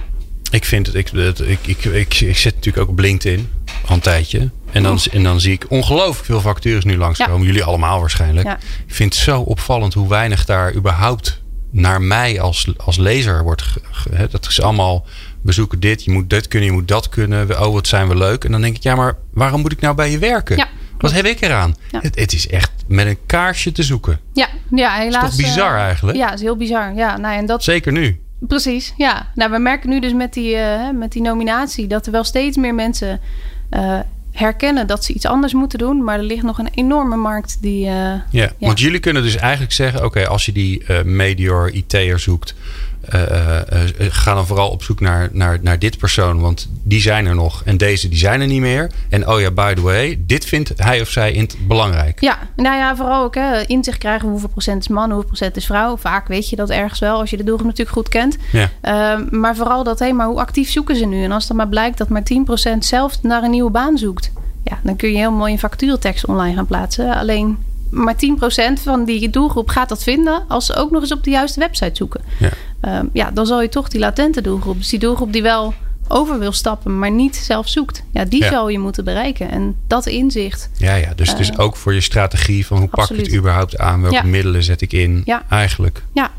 Ik vind het, ik, het- ik, ik, ik, ik zit natuurlijk ook op LinkedIn al een tijdje. En dan, en dan zie ik ongelooflijk veel vacatures nu langskomen. Jullie allemaal waarschijnlijk. Ja. Ik vind het zo opvallend hoe weinig daar überhaupt naar mij als, als lezer wordt. ge- dat is allemaal, we zoeken dit, je moet dit kunnen, je moet dat kunnen. Oh, wat zijn we leuk. En dan denk ik, ja, maar waarom moet ik nou bij je werken? Ja, wat heb ik eraan? Ja. Het, het is echt met een kaarsje te zoeken. Ja, ja helaas. toch bizar eh, eigenlijk? Ja, is heel bizar. Ja, nou, en dat, Zeker nu. Precies. Ja, nou, we merken nu dus met die, eh, met die nominatie dat er wel steeds meer mensen eh, herkennen dat ze iets anders moeten doen. Maar er ligt nog een enorme markt die. eh, Ja, want jullie kunnen dus eigenlijk zeggen: oké, als je die Medior IT'er zoekt, ga dan vooral op zoek naar, naar, naar dit persoon, want die zijn er nog en deze die zijn er niet meer. En oh ja, by the way, dit vindt hij of zij in belangrijk. Ja, nou ja, vooral ook hè, inzicht krijgen hoeveel procent is man, hoeveel procent is vrouw. Vaak weet je dat ergens wel als je de doelgroep natuurlijk goed kent. Ja. Ehm, maar vooral dat, hé, maar hoe actief zoeken ze nu? En als dan maar blijkt dat maar 10% zelf naar een nieuwe baan zoekt, ja, dan kun je heel mooi een vacaturetekst online gaan plaatsen. Alleen maar 10% van die doelgroep gaat dat vinden als ze ook nog eens op de juiste website zoeken. Ja. Ehm, ja, dan zal je toch die latente doelgroep, dus die doelgroep die wel over wil stappen, maar niet zelf zoekt. Ja, die Ja. zal je moeten bereiken. En dat inzicht. Ja, ja, dus het is Eh, ook voor je strategie van hoe pak ik het überhaupt aan, welke Ja. middelen zet ik in, Ja. eigenlijk. Ja,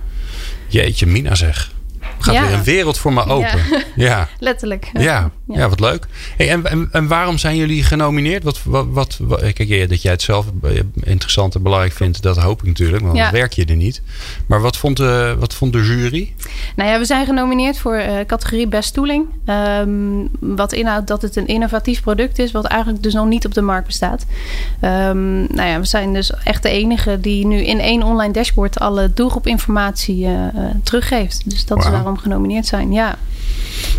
Jeetje, Mina zeg. Gaat weer een wereld voor me open. Ja, letterlijk. ja. Ja, wat leuk. Hey, en, en, en, waarom zijn jullie genomineerd? Wat, wat, wat, kijk, dat jij het zelf interessant en belangrijk vindt, dat hoop ik natuurlijk, want dan werk je er niet. Maar wat vond de, wat vond de jury? Nou ja, we zijn genomineerd voor uh, categorie Best Tooling. Um, wat inhoudt dat het een innovatief product is, wat eigenlijk dus nog niet op de markt bestaat. Um, nou ja, we zijn dus echt de enige die nu in één online dashboard alle doelgroepinformatie uh, teruggeeft. Dus dat wow. is waarom we genomineerd zijn. Ja.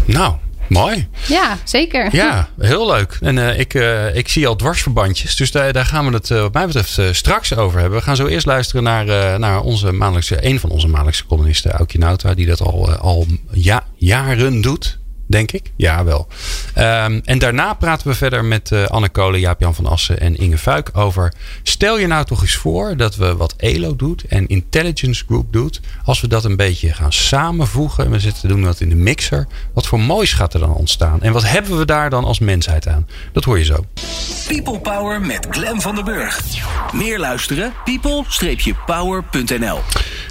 Nou, Mooi. Ja, zeker. Ja, heel leuk. En uh, ik, uh, ik zie al dwarsverbandjes. Dus daar, daar gaan we het uh, wat mij betreft straks over hebben. We gaan zo eerst luisteren naar, naar onze maandelijkse, een van onze maandelijkse columnisten, Aukje Nauta. Die dat al, al ja, jaren doet denk ik. Ja, wel. Um, en daarna praten we verder met uh, Anne Kolen, Jaap-Jan van Assen en Inge Fuik over... stel je nou toch eens voor dat we wat ELO doet en Intelligence Group doet... als we dat een beetje gaan samenvoegen en we zitten doen dat in de mixer... wat voor moois gaat er dan ontstaan? En wat hebben we daar dan als mensheid aan? Dat hoor je zo. People Power met Glen van den Burg. Meer luisteren? people-power.nl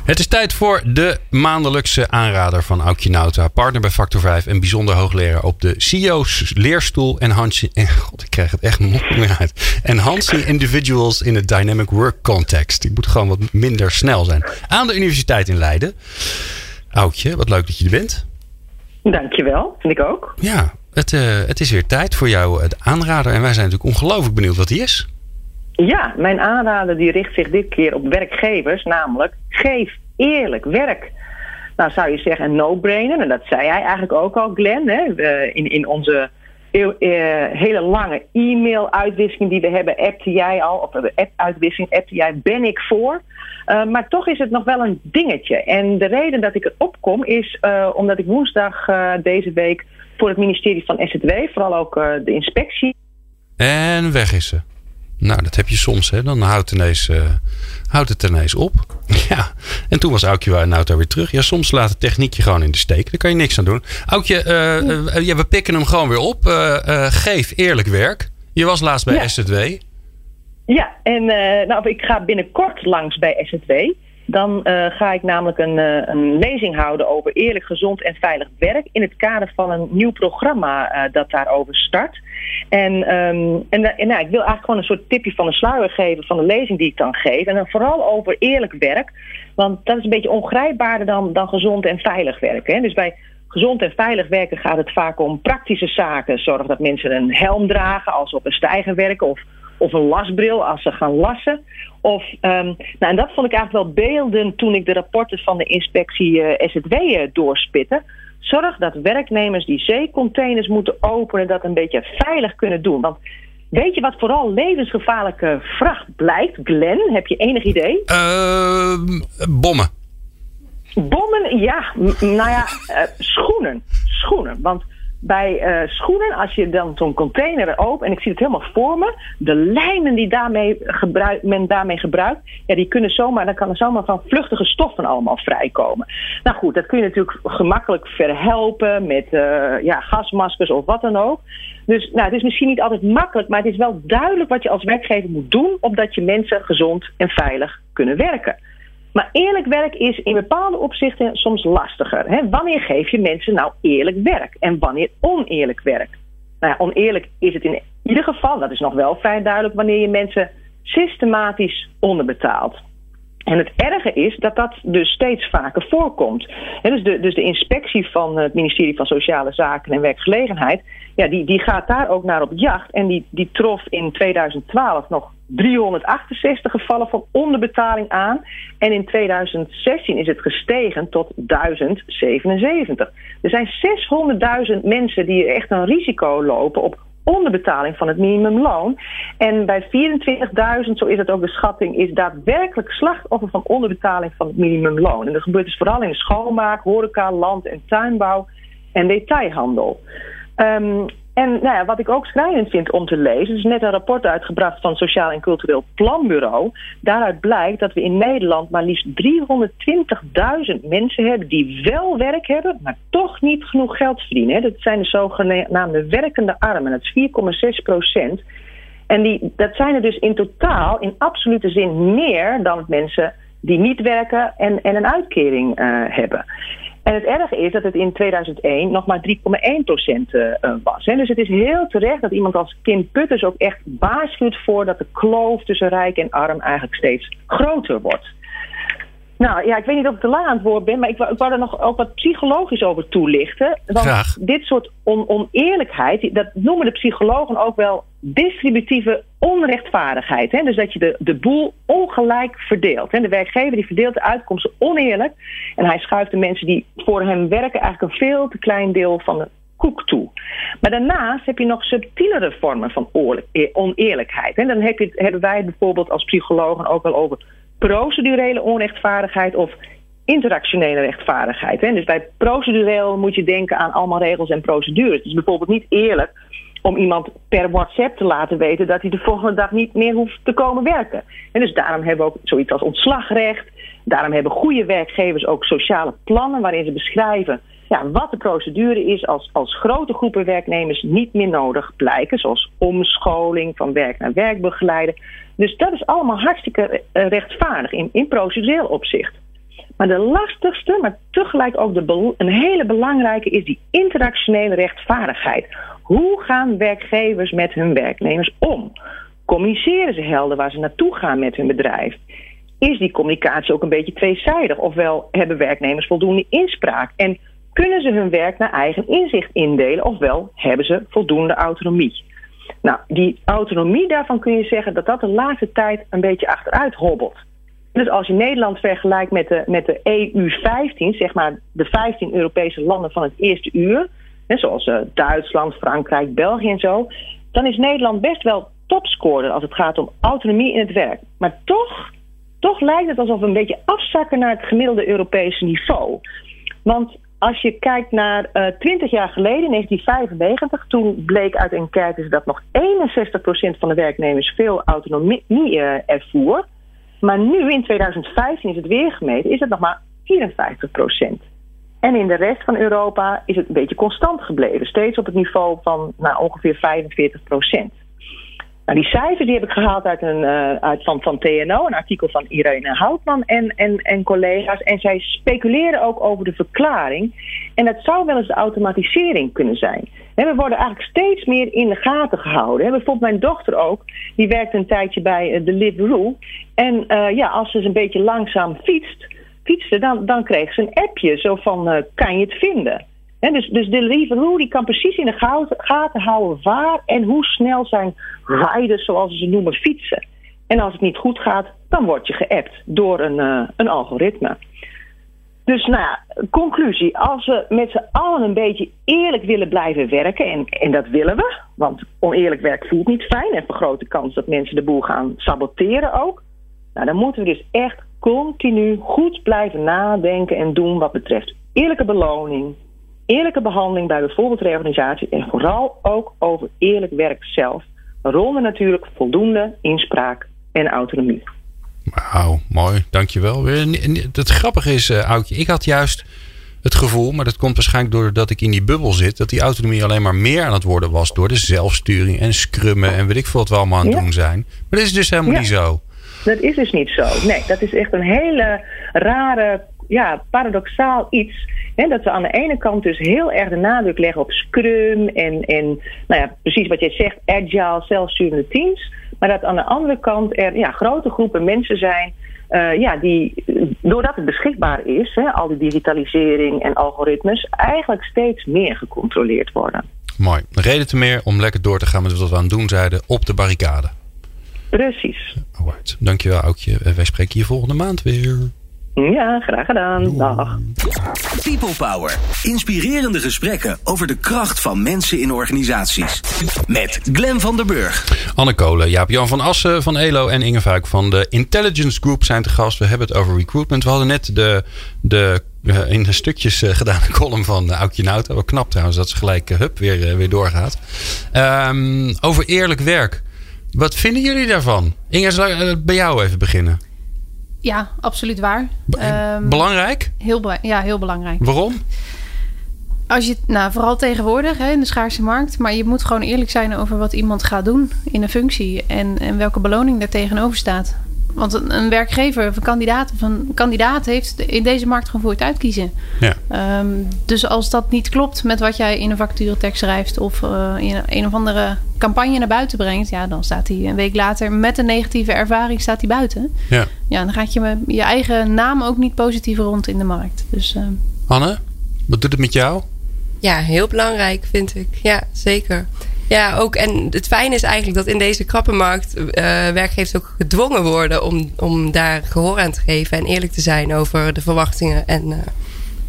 Het is tijd voor de maandelijkse aanrader van Aukje Nauta... partner bij Factor 5 en bijzonder hoogleraar op de CEO's leerstoel en Hansi. En God, ik krijg het echt meer uit. En Hansi Individuals in a Dynamic Work Context. Die moet gewoon wat minder snel zijn. Aan de Universiteit in Leiden. Oudje, wat leuk dat je er bent. Dankjewel, vind ik ook. Ja, het, uh, het is weer tijd voor jou, het aanrader. En wij zijn natuurlijk ongelooflijk benieuwd wat die is. Ja, mijn aanrader die richt zich dit keer op werkgevers, namelijk geef eerlijk werk. Nou zou je zeggen een no-brainer. En dat zei hij eigenlijk ook al, Glenn. Hè? in, in onze uh, hele lange e-mail-uitwisseling die we hebben, appte jij al, of de app-uitwisseling appte jij, ben ik voor. Maar toch is het nog wel een dingetje. En de reden dat ik erop kom is omdat ik woensdag deze week voor het ministerie van SZW, vooral ook de inspectie. En weg is ze. Nou, dat heb je soms, hè? Dan houdt, ineens, uh, houdt het ineens op. ja, en toen was Aukje nou daar weer terug. Ja, soms laat de techniek je gewoon in de steek. Daar kan je niks aan doen. Aukje, uh, uh, ja, we pikken hem gewoon weer op. geef eerlijk werk. Je was laatst bij SZW. Ja, en nou, ik ga binnenkort langs bij SZW. Dan ga ik namelijk een, een, lezing houden over eerlijk, gezond en veilig werk. In het kader van een nieuw programma dat daarover start. En, um, en, nou, ik wil eigenlijk gewoon een soort tipje van de sluier geven van de lezing die ik dan geef. En dan vooral over eerlijk werk. Want dat is een beetje ongrijpbaarder dan, dan gezond en veilig werken. Hè? Dus bij gezond en veilig werken gaat het vaak om praktische zaken. Zorg dat mensen een helm dragen als ze op een stijger werken. Of, of een lasbril als ze gaan lassen. Of, um, nou, en dat vond ik eigenlijk wel beelden toen ik de rapporten van de inspectie uh, eh, SZW uh, doorspitte. Zorg dat werknemers die zeecontainers moeten openen dat een beetje veilig kunnen doen. Want weet je wat vooral levensgevaarlijke vracht blijkt? Glenn, heb je enig idee? Uh, bommen. Bommen, ja. nou ja, uh, schoenen. Schoenen. Want bij uh, schoenen, als je dan zo'n container open, en ik zie het helemaal voor me, de lijnen die daarmee men daarmee gebruikt, ja, die kunnen zomaar, dan kan er zomaar van vluchtige stoffen allemaal vrijkomen. Nou goed, dat kun je natuurlijk gemakkelijk verhelpen met uh, ja, gasmaskers of wat dan ook. Dus nou, het is misschien niet altijd makkelijk, maar het is wel duidelijk wat je als werkgever moet doen, opdat je mensen gezond en veilig kunnen werken. Maar eerlijk werk is in bepaalde opzichten soms lastiger. Hè? Wanneer geef je mensen nou eerlijk werk en wanneer oneerlijk werk? Nou ja, oneerlijk is het in ieder geval, dat is nog wel vrij duidelijk, wanneer je mensen systematisch onderbetaalt. En het erge is dat dat dus steeds vaker voorkomt. dus, de, dus de inspectie van het ministerie van Sociale Zaken en Werkgelegenheid, ja, die, die gaat daar ook naar op jacht. En die, die trof in 2012 nog 368 gevallen van onderbetaling aan. En in 2016 is het gestegen tot 1077. Er zijn 600.000 mensen die echt een risico lopen op onderbetaling van het minimumloon. En bij 24.000, zo is het ook de schatting, is daadwerkelijk slachtoffer van onderbetaling van het minimumloon. En dat gebeurt dus vooral in schoonmaak, horeca, land- en tuinbouw en detailhandel. Um, en nou ja, wat ik ook schrijnend vind om te lezen, er is net een rapport uitgebracht van het Sociaal en Cultureel Planbureau. Daaruit blijkt dat we in Nederland maar liefst 320.000 mensen hebben die wel werk hebben, maar toch niet genoeg geld verdienen. Dat zijn de zogenaamde werkende armen, dat is 4,6 procent. En die, dat zijn er dus in totaal in absolute zin meer dan mensen die niet werken en, en een uitkering uh, hebben. En het erge is dat het in 2001 nog maar 3,1% uh, was. Hè. Dus het is heel terecht dat iemand als Kim Putters ook echt waarschuwt voor dat de kloof tussen rijk en arm eigenlijk steeds groter wordt. Nou ja, ik weet niet of ik te lang aan het woord ben, maar ik wou, ik wou er nog ook wat psychologisch over toelichten. Want Graag. dit soort on oneerlijkheid, dat noemen de psychologen ook wel distributieve onrechtvaardigheid. Hè? Dus dat je de, de boel ongelijk verdeelt. Hè? De werkgever die verdeelt de uitkomsten oneerlijk. En hij schuift de mensen die voor hem werken eigenlijk een veel te klein deel van de koek toe. Maar daarnaast heb je nog subtielere vormen van oneerlijkheid. En dan heb je, hebben wij bijvoorbeeld als psychologen ook wel over procedurele onrechtvaardigheid of interactionele rechtvaardigheid. Hè? Dus bij procedureel moet je denken aan allemaal regels en procedures. Het is bijvoorbeeld niet eerlijk om iemand per WhatsApp te laten weten dat hij de volgende dag niet meer hoeft te komen werken. En dus daarom hebben we ook zoiets als ontslagrecht. Daarom hebben goede werkgevers ook sociale plannen waarin ze beschrijven ja, wat de procedure is als, als grote groepen werknemers niet meer nodig blijken, zoals omscholing van werk naar werkbegeleider. Dus dat is allemaal hartstikke rechtvaardig in, in procedureel opzicht. Maar de lastigste, maar tegelijk ook de een hele belangrijke, is die interactionele rechtvaardigheid. Hoe gaan werkgevers met hun werknemers om? Communiceren ze helder waar ze naartoe gaan met hun bedrijf? Is die communicatie ook een beetje tweezijdig? Ofwel hebben werknemers voldoende inspraak? En kunnen ze hun werk naar eigen inzicht indelen? Ofwel hebben ze voldoende autonomie? Nou, die autonomie daarvan kun je zeggen dat dat de laatste tijd een beetje achteruit hobbelt. Dus als je Nederland vergelijkt met de, met de EU-15, zeg maar de 15 Europese landen van het eerste uur, hè, zoals uh, Duitsland, Frankrijk, België en zo, dan is Nederland best wel topscorer als het gaat om autonomie in het werk. Maar toch, toch lijkt het alsof we een beetje afzakken naar het gemiddelde Europese niveau. Want als je kijkt naar uh, 20 jaar geleden, 1995, toen bleek uit enquêtes dat nog 61% van de werknemers veel autonomie uh, ervoer. Maar nu, in 2015 is het weer gemeten, is het nog maar 54%. En in de rest van Europa is het een beetje constant gebleven. Steeds op het niveau van nou, ongeveer 45%. Nou, die cijfers die heb ik gehaald uit, een, uh, uit van, TNO, een artikel van Irene Houtman en, en, en collega's. En zij speculeren ook over de verklaring. En dat zou wel eens de automatisering kunnen zijn. we worden eigenlijk steeds meer in de gaten gehouden. bijvoorbeeld mijn dochter ook, die werkt een tijdje bij uh, de Live En uh, ja, als ze een beetje langzaam fietst, fietste, dan, dan kreeg ze een appje zo van, kan je het vinden? Dus, dus de Deliveroo die kan precies in de gaten houden waar en hoe snel zijn riders, zoals ze noemen, fietsen. En als het niet goed gaat, dan word je geappt door een, uh, een algoritme. Dus nou ja, conclusie. Als we met z'n allen een beetje eerlijk willen blijven werken, en, en dat willen we, want oneerlijk werk voelt niet fijn en vergroot de kans dat mensen de boel gaan saboteren ook. Nou, dan moeten we dus echt continu goed blijven nadenken en doen wat betreft eerlijke beloning, eerlijke behandeling bij bijvoorbeeld reorganisatie en vooral ook over eerlijk werk zelf. Waaronder natuurlijk voldoende inspraak en autonomie. Wauw, mooi, dankjewel. Het grappige is, uh, Oudje, ik had juist het gevoel, maar dat komt waarschijnlijk doordat ik in die bubbel zit, dat die autonomie alleen maar meer aan het worden was door de zelfsturing en scrummen en weet ik veel wat we allemaal aan het doen zijn. Maar dat is dus helemaal niet zo. Dat is dus niet zo. Nee, dat is echt een hele rare ja, paradoxaal iets. Hè, dat ze aan de ene kant dus heel erg de nadruk leggen op Scrum en, en nou ja, precies wat jij zegt, agile, zelfsturende teams. Maar dat aan de andere kant er ja, grote groepen mensen zijn uh, ja, die, doordat het beschikbaar is, hè, al die digitalisering en algoritmes, eigenlijk steeds meer gecontroleerd worden. Mooi. Reden te meer om lekker door te gaan met wat we aan het doen zeiden op de barricade. Precies. Alright. Dankjewel, Aukje. Wij spreken hier volgende maand weer. Ja, graag gedaan. Dag. People Power. Inspirerende gesprekken over de kracht van mensen in organisaties. Met Glen van der Burg. Anne Kolen, Jaap-Jan van Assen van ELO en Inge Vuik van de Intelligence Group zijn te gast. We hebben het over recruitment. We hadden net de, de uh, in de stukjes uh, gedaan een column van uh, Aukje Nauta. Wel knap trouwens dat ze gelijk hup weer, weer doorgaat. Um, over eerlijk werk. Wat vinden jullie daarvan? Inge, zal ik bij jou even beginnen? Ja, absoluut waar. Um, belangrijk? Heel, ja, heel belangrijk. Waarom? Als je, nou, vooral tegenwoordig hè, in de schaarse markt. Maar je moet gewoon eerlijk zijn over wat iemand gaat doen in een functie. En, en welke beloning daar tegenover staat. Want een, een werkgever of een kandidaat, of een kandidaat heeft in deze markt gewoon voor het uitkiezen. Ja. Ehm, dus als dat niet klopt met wat jij in een vacaturetekst schrijft of uh, in een of andere campagne naar buiten brengt, ja, dan staat hij een week later met een negatieve ervaring staat hij buiten. Ja. ja, dan gaat je je eigen naam ook niet positief rond in de markt. Dus, uh... Anne, wat doet het met jou? Ja, heel belangrijk vind ik. Ja, zeker. Ja, ook. En het fijne is eigenlijk dat in deze krappenmarkt uh, werkgevers ook gedwongen worden om, om daar gehoor aan te geven en eerlijk te zijn over de verwachtingen. En uh,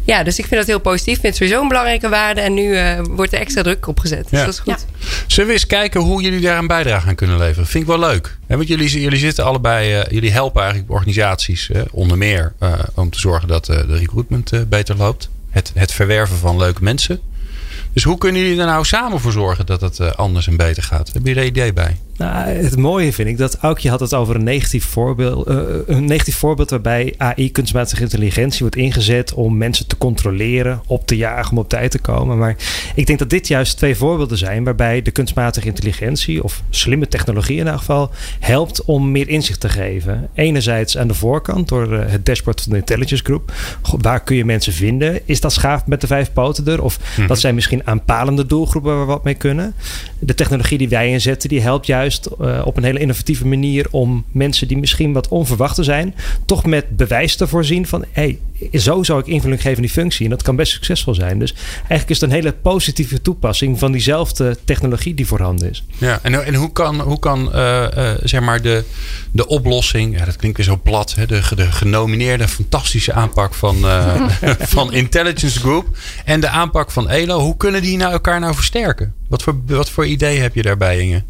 ja, dus ik vind dat heel positief. Ik vind het sowieso een belangrijke waarde. En nu uh, wordt er extra druk op gezet. Dus ja. dat is goed. Ja. Zullen we eens kijken hoe jullie daar een bijdrage aan kunnen leveren? Vind ik wel leuk. He, want jullie, jullie zitten allebei, jullie helpen eigenlijk organisaties onder meer om te zorgen dat de recruitment beter loopt. Het, het verwerven van leuke mensen. Dus hoe kunnen jullie er nou samen voor zorgen dat het anders en beter gaat? Heb je er een idee bij? Nou, het mooie vind ik dat Aukje had het over een negatief voorbeeld. Uh, een negatief voorbeeld waarbij AI, kunstmatige intelligentie, wordt ingezet om mensen te controleren, op te jagen, om op tijd te komen. Maar ik denk dat dit juist twee voorbeelden zijn waarbij de kunstmatige intelligentie, of slimme technologie in ieder geval, helpt om meer inzicht te geven. Enerzijds aan de voorkant door uh, het dashboard van de Intelligence Group. Waar kun je mensen vinden? Is dat schaaf met de vijf poten er? Of mm-hmm. dat zijn misschien aanpalende doelgroepen waar we wat mee kunnen? De technologie die wij inzetten, die helpt juist uh, op een hele innovatieve manier om mensen die misschien wat onverwachte zijn, toch met bewijs te voorzien van hey, zo zou ik invulling geven in die functie. En dat kan best succesvol zijn. Dus eigenlijk is het een hele positieve toepassing van diezelfde technologie die voorhanden is. Ja, en, en hoe kan, hoe kan uh, uh, zeg maar de, de oplossing, ja, dat klinkt weer zo plat, hè, de, de genomineerde fantastische aanpak van, van Intelligence Group en de aanpak van ELO, hoe kunnen die nou elkaar nou versterken? Wat voor, wat voor idee heb je daarbij, Inge?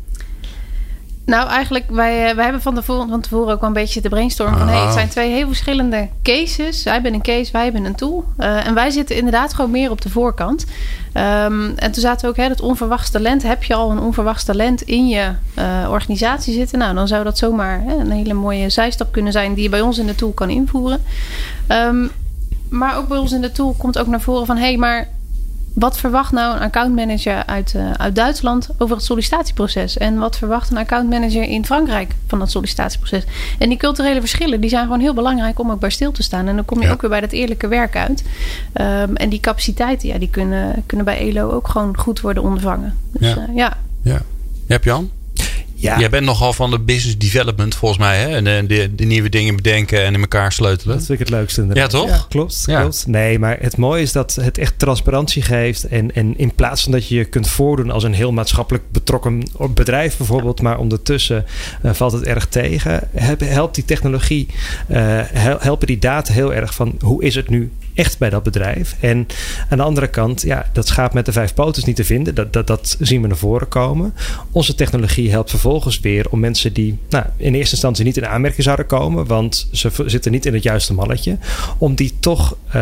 Nou, eigenlijk, wij, wij hebben van tevoren, van tevoren ook wel een beetje de brainstorm van... hey, het zijn twee heel verschillende cases. Wij hebben een case, wij hebben een tool. Uh, en wij zitten inderdaad gewoon meer op de voorkant. Um, en toen zaten we ook, hè, dat onverwachts talent. Heb je al een onverwachts talent in je uh, organisatie zitten? Nou, dan zou dat zomaar hè, een hele mooie zijstap kunnen zijn... die je bij ons in de tool kan invoeren. Um, maar ook bij ons in de tool komt ook naar voren van... hé, hey, maar wat verwacht nou een accountmanager uit, uh, uit Duitsland over het sollicitatieproces? En wat verwacht een accountmanager in Frankrijk van dat sollicitatieproces? En die culturele verschillen die zijn gewoon heel belangrijk om ook bij stil te staan. En dan kom je ja. ook weer bij dat eerlijke werk uit. Um, en die capaciteiten, ja, die kunnen, kunnen bij ELO ook gewoon goed worden ondervangen. Dus, ja. Uh, ja. ja. Heb Jan? Ja. Jij bent nogal van de business development volgens mij. Hè? En de, de, de, nieuwe dingen bedenken en in elkaar sleutelen. Dat vind ik het leukste. Inderdaad. Ja, toch? Ja, klopt, ja. klopt. Nee, maar het mooie is dat het echt transparantie geeft. En, en in plaats van dat je je kunt voordoen als een heel maatschappelijk betrokken bedrijf bijvoorbeeld. Maar ondertussen uh, valt het erg tegen. Helpt die technologie, uh, helpen die data heel erg van hoe is het nu echt bij dat bedrijf. En aan de andere kant, ja, dat schaap met de vijf poten is niet te vinden. Dat, dat, dat zien we naar voren komen. Onze technologie helpt vervolgens weer om mensen die nou, in eerste instantie niet in aanmerking zouden komen, want ze zitten niet in het juiste malletje, om die toch uh,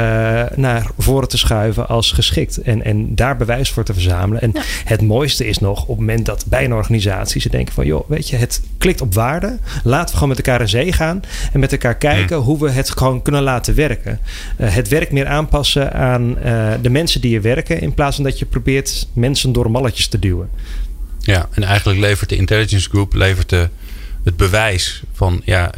naar voren te schuiven als geschikt. En, en daar bewijs voor te verzamelen. En ja. het mooiste is nog op het moment dat bij een organisatie ze denken van joh, weet je, het klikt op waarde. Laten we gewoon met elkaar in zee gaan en met elkaar kijken hmm. hoe we het gewoon kunnen laten werken. Uh, het meer aanpassen aan uh, de mensen die er werken. In plaats van dat je probeert mensen door malletjes te duwen. Ja, en eigenlijk levert de intelligence group levert de, het bewijs van ja,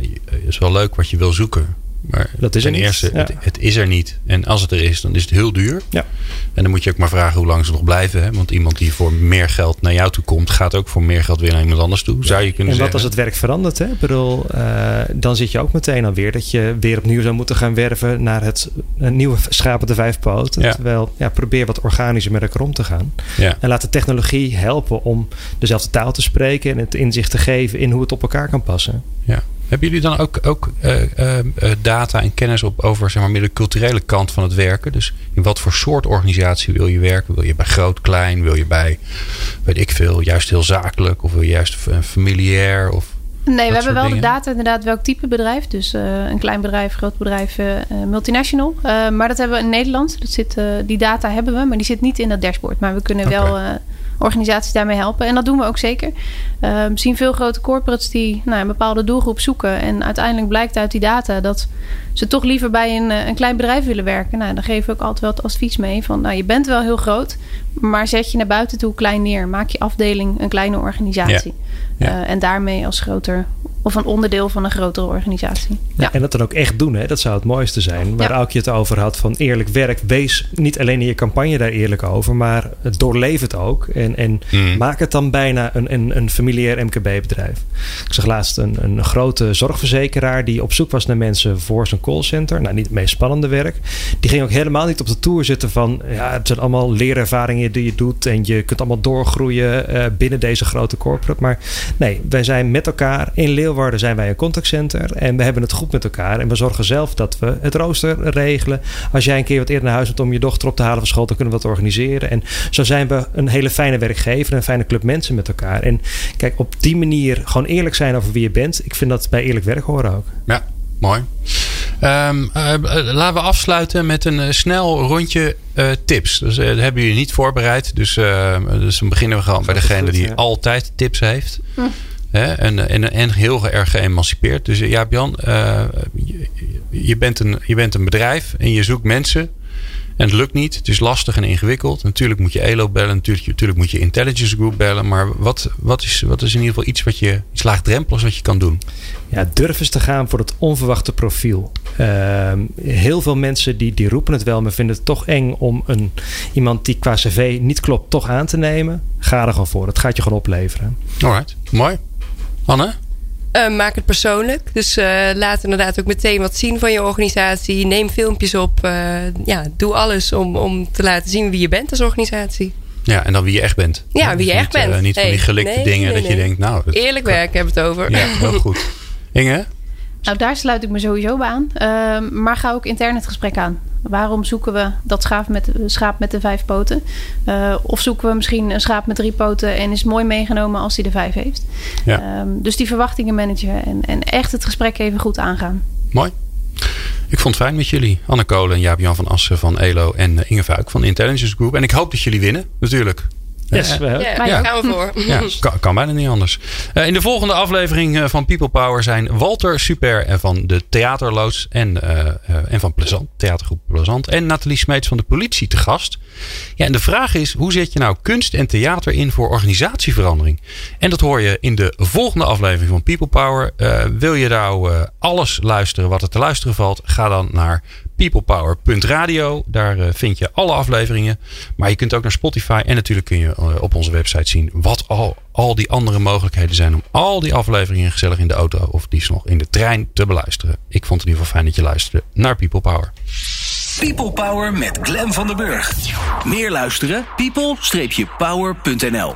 is wel leuk wat je wil zoeken. Maar dat is ten er eerste. Ja. het, het, is er niet. En als het er is, dan is het heel duur. Ja. En dan moet je ook maar vragen hoe lang ze nog blijven. Hè? Want iemand die voor meer geld naar jou toe komt, gaat ook voor meer geld weer naar iemand anders toe. Zou je kunnen en wat zeggen. als het werk verandert? Hè? Ik bedoel, uh, dan zit je ook meteen alweer dat je weer opnieuw zou moeten gaan werven naar het nieuwe schapen de vijf poten. Ja. Terwijl, ja, probeer wat organischer met elkaar om te gaan. Ja. En laat de technologie helpen om dezelfde taal te spreken en het inzicht te geven in hoe het op elkaar kan passen. Ja. Hebben jullie dan ook, ook uh, uh, data en kennis op over zeg maar, meer de culturele kant van het werken? Dus in wat voor soort organisatie wil je werken? Wil je bij groot, klein? Wil je bij, weet ik veel, juist heel zakelijk? Of wil je juist familiair? Of Nee, we hebben wel dingen? de data inderdaad welk type bedrijf. Dus uh, een klein bedrijf, groot bedrijf, multinational. Maar dat hebben we in Nederland. Dat zit, die data hebben we, maar die zit niet in dat dashboard. Maar we kunnen okay. wel organisaties daarmee helpen. En dat doen we ook zeker. We zien veel grote corporates die nou, een bepaalde doelgroep zoeken. En uiteindelijk blijkt uit die data dat ze toch liever bij een, een klein bedrijf willen werken. Nou, dan geven we ook altijd wel het advies mee van nou, je bent wel heel groot, maar zet je naar buiten toe klein neer. Maak je afdeling een kleine organisatie. Ja. Ja. Uh, en daarmee als groter of een onderdeel van een grotere organisatie. Ja. En dat dan ook echt doen, hè? dat zou het mooiste zijn. Waar ja. je het over had van eerlijk werk. Wees niet alleen in je campagne daar eerlijk over, maar doorleef het ook. En, en mm. maak het dan bijna een, een, een familiair MKB-bedrijf. Ik zag laatst een, een grote zorgverzekeraar die op zoek was naar mensen voor zijn callcenter. Nou, niet het meest spannende werk. Die ging ook helemaal niet op de tour zitten van ja, het zijn allemaal leerervaringen die je doet en je kunt allemaal doorgroeien uh, binnen deze grote corporate. Maar nee, wij zijn met elkaar in Leeuwarden zijn wij een contactcenter en we hebben het goed met elkaar en we zorgen zelf dat we het rooster regelen. Als jij een keer wat eerder naar huis moet om je dochter op te halen van school, dan kunnen we dat organiseren. En zo zijn we een hele fijne werkgever en een fijne club mensen met elkaar. En kijk, op die manier gewoon eerlijk zijn over wie je bent. Ik vind dat bij eerlijk werk horen ook. Ja, mooi. Um, uh, laten we afsluiten met een uh, snel rondje uh, tips. Dus, dat hebben jullie niet voorbereid. Dus, dus dan beginnen we gewoon bij degene goed, die ja. altijd tips heeft. Hm. Hè? En, en, en heel erg geëmancipeerd. Dus ja, Jan, je, je, bent een, je bent een bedrijf en je zoekt mensen. En het lukt niet. Het is lastig en ingewikkeld. Natuurlijk moet je ELO bellen. Natuurlijk, natuurlijk moet je intelligence group bellen. Maar wat, wat, is, wat is in ieder geval iets wat je iets laagdrempeligs wat je kan doen? Ja, durf eens te gaan voor het onverwachte profiel. Uh, heel veel mensen die, die roepen het wel, maar vinden het toch eng om een, iemand die qua cv niet klopt toch aan te nemen. Ga er gewoon voor. Het gaat je gewoon opleveren. Alright, mooi. Anne? Uh, maak het persoonlijk. Dus uh, laat inderdaad ook meteen wat zien van je organisatie. Neem filmpjes op. Uh, ja, doe alles om, om te laten zien wie je bent als organisatie. Ja, en dan wie je echt bent. Ja, wie je dus echt niet, bent. niet hey, van die gelikte nee, dingen nee, dat je denkt, nou... Eerlijk werk hebben we het over. Ja, heel goed. Inge? Nou, daar sluit ik me sowieso bij aan. Uh, maar ga ook intern het gesprek aan. Waarom zoeken we dat schaap met, schaap met de vijf poten? Uh, of zoeken we misschien een schaap met drie poten en is mooi meegenomen als hij de vijf heeft? Ja. Um, dus die verwachtingen managen en, en echt het gesprek even goed aangaan. Mooi. Ik vond het fijn met jullie. Anne Kolen en Jaap-Jan van Assen van ELO en Inge Vuik van Intelligence Group. En ik hoop dat jullie winnen, natuurlijk. Yes, we Ja, daar gaan we voor. Ja, kan, kan bijna niet anders. Uh, in de volgende aflevering uh, van People Power zijn Walter Super en van de Theaterloods en, uh, en van Plezant, Theatergroep Plezant en Nathalie Smeets van de politie te gast. Ja, en de vraag is, hoe zet je nou kunst en theater in voor organisatieverandering? En dat hoor je in de volgende aflevering van People Power. wil je nou alles luisteren wat er te luisteren valt? Ga dan naar peoplepower.radio. Daar uh, vind je alle afleveringen. Maar je kunt ook naar Spotify. En natuurlijk kun je uh, op onze website zien wat al, al die andere mogelijkheden zijn. Om al die afleveringen gezellig in de auto of die nog in de trein te beluisteren. Ik vond het in ieder geval fijn dat je luisterde naar People Power. People Power met Glen van der Burg. Meer luisteren? people-power.nl